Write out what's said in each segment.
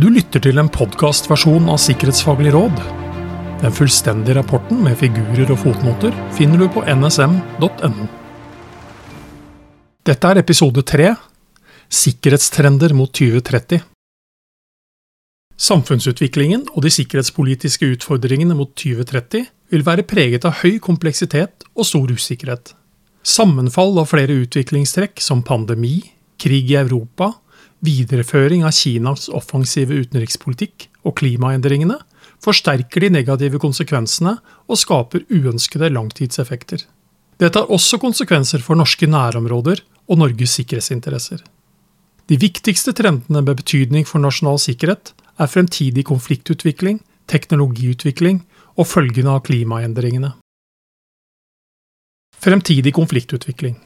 Du lytter til en podkastversjon av Sikkerhetsfaglig råd. Den fullstendige rapporten med figurer og fotnoter finner du på nsm.no. Dette er episode tre Sikkerhetstrender mot 2030. Samfunnsutviklingen og de sikkerhetspolitiske utfordringene mot 2030 vil være preget av høy kompleksitet og stor usikkerhet. Sammenfall av flere utviklingstrekk som pandemi, krig i Europa, videreføring av Kinas offensive utenrikspolitikk og klimaendringene forsterker de negative konsekvensene og skaper uønskede langtidseffekter. Dette har også konsekvenser for norske nærområder og Norges sikkerhetsinteresser. De viktigste trendene med betydning for nasjonal sikkerhet er fremtidig konfliktutvikling, teknologiutvikling og følgene av klimaendringene. Fremtidig konfliktutvikling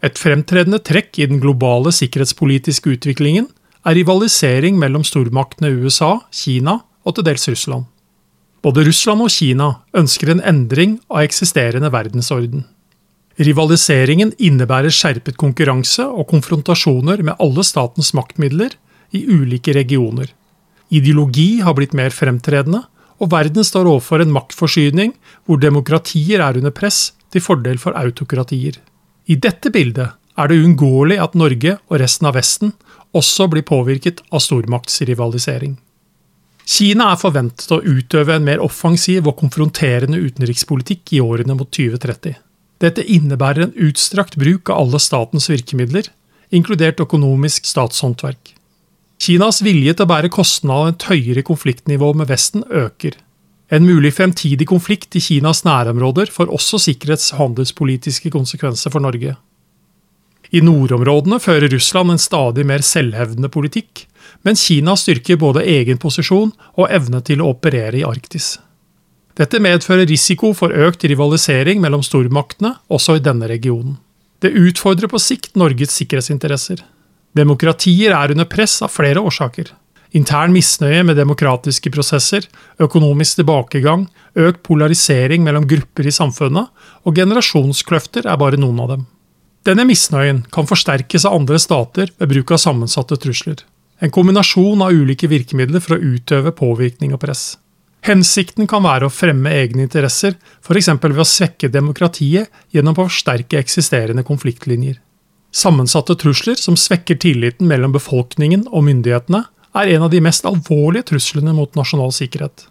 et fremtredende trekk i den globale sikkerhetspolitiske utviklingen er rivalisering mellom stormaktene USA, Kina og til dels Russland. Både Russland og Kina ønsker en endring av eksisterende verdensorden. Rivaliseringen innebærer skjerpet konkurranse og konfrontasjoner med alle statens maktmidler i ulike regioner. Ideologi har blitt mer fremtredende, og verden står overfor en maktforsyning hvor demokratier er under press til fordel for autokratier. I dette bildet er det uunngåelig at Norge og resten av Vesten også blir påvirket av stormaktsrivalisering. Kina er forventet å utøve en mer offensiv og konfronterende utenrikspolitikk i årene mot 2030. Dette innebærer en utstrakt bruk av alle statens virkemidler, inkludert økonomisk statshåndverk. Kinas vilje til å bære kostnadene av et høyere konfliktnivå med Vesten øker. En mulig fremtidig konflikt i Kinas nærområder får også sikkerhets- og handelspolitiske konsekvenser for Norge. I nordområdene fører Russland en stadig mer selvhevdende politikk, mens Kina styrker både egen posisjon og evne til å operere i Arktis. Dette medfører risiko for økt rivalisering mellom stormaktene også i denne regionen. Det utfordrer på sikt Norges sikkerhetsinteresser. Demokratier er under press av flere årsaker. Intern misnøye med demokratiske prosesser, økonomisk tilbakegang, økt polarisering mellom grupper i samfunnet og generasjonskløfter er bare noen av dem. Denne misnøyen kan forsterkes av andre stater ved bruk av sammensatte trusler. En kombinasjon av ulike virkemidler for å utøve påvirkning og press. Hensikten kan være å fremme egne interesser, f.eks. ved å svekke demokratiet gjennom å forsterke eksisterende konfliktlinjer. Sammensatte trusler som svekker tilliten mellom befolkningen og myndighetene, er en av de mest alvorlige truslene mot nasjonal sikkerhet.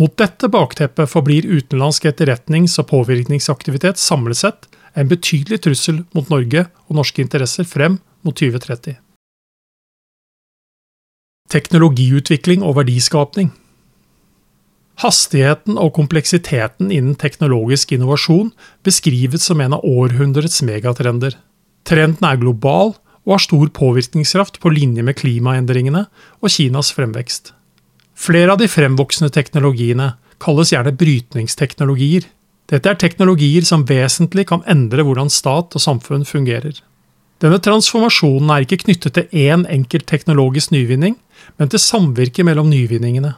Mot dette bakteppet forblir utenlandsk etterretnings- og påvirkningsaktivitet samlet sett en betydelig trussel mot Norge og norske interesser frem mot 2030. Teknologiutvikling og verdiskapning Hastigheten og kompleksiteten innen teknologisk innovasjon beskrives som en av århundrets megatrender. Trenden er global og har stor påvirkningskraft på linje med klimaendringene og Kinas fremvekst. Flere av de fremvoksende teknologiene kalles gjerne brytningsteknologier. Dette er teknologier som vesentlig kan endre hvordan stat og samfunn fungerer. Denne transformasjonen er ikke knyttet til én enkelt teknologisk nyvinning, men til samvirket mellom nyvinningene.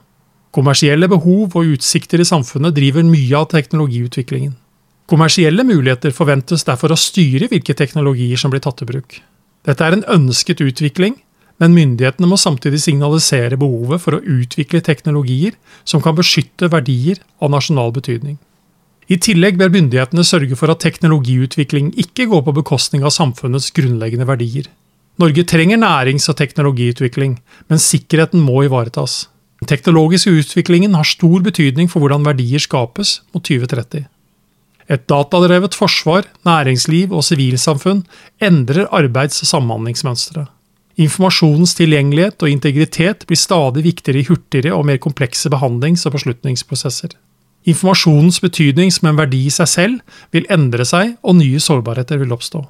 Kommersielle behov og utsikter i samfunnet driver mye av teknologiutviklingen. Kommersielle muligheter forventes derfor å styre hvilke teknologier som blir tatt i bruk. Dette er en ønsket utvikling, men myndighetene må samtidig signalisere behovet for å utvikle teknologier som kan beskytte verdier av nasjonal betydning. I tillegg bør myndighetene sørge for at teknologiutvikling ikke går på bekostning av samfunnets grunnleggende verdier. Norge trenger nærings- og teknologiutvikling, men sikkerheten må ivaretas. Den teknologiske utviklingen har stor betydning for hvordan verdier skapes mot 2030. Et datadrevet forsvar, næringsliv og sivilsamfunn endrer arbeids- og samhandlingsmønstre. Informasjonens tilgjengelighet og integritet blir stadig viktigere i hurtigere og mer komplekse behandlings- og beslutningsprosesser. Informasjonens betydning som en verdi i seg selv vil endre seg, og nye sårbarheter vil oppstå.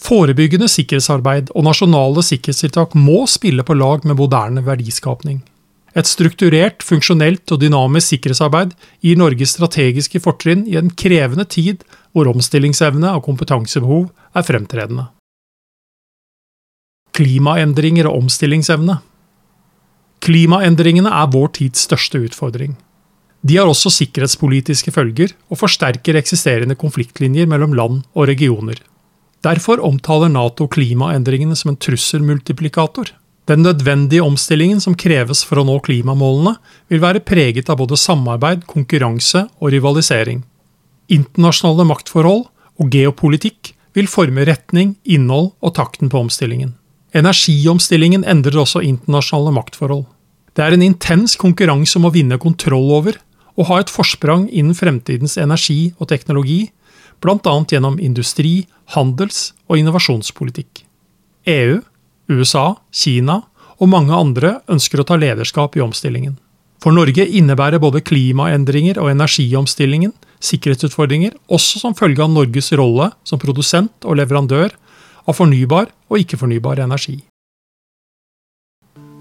Forebyggende sikkerhetsarbeid og nasjonale sikkerhetstiltak må spille på lag med moderne verdiskapning. Et strukturert, funksjonelt og dynamisk sikkerhetsarbeid gir Norge strategiske fortrinn i en krevende tid hvor omstillingsevne og kompetansebehov er fremtredende. Klimaendringer og omstillingsevne Klimaendringene er vår tids største utfordring. De har også sikkerhetspolitiske følger og forsterker eksisterende konfliktlinjer mellom land og regioner. Derfor omtaler Nato klimaendringene som en trusselmultiplikator. Den nødvendige omstillingen som kreves for å nå klimamålene, vil være preget av både samarbeid, konkurranse og rivalisering. Internasjonale maktforhold og geopolitikk vil forme retning, innhold og takten på omstillingen. Energiomstillingen endrer også internasjonale maktforhold. Det er en intens konkurranse om å vinne kontroll over og ha et forsprang innen fremtidens energi og teknologi, bl.a. gjennom industri-, handels- og innovasjonspolitikk. EU, USA, Kina og mange andre ønsker å ta lederskap i omstillingen. For Norge innebærer både klimaendringer og energiomstillingen sikkerhetsutfordringer, også som følge av Norges rolle som produsent og leverandør av fornybar og ikke-fornybar energi.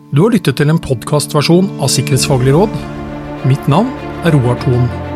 Du har lyttet til en podkastversjon av Sikkerhetsfaglig råd. Mitt navn er Roar Thon.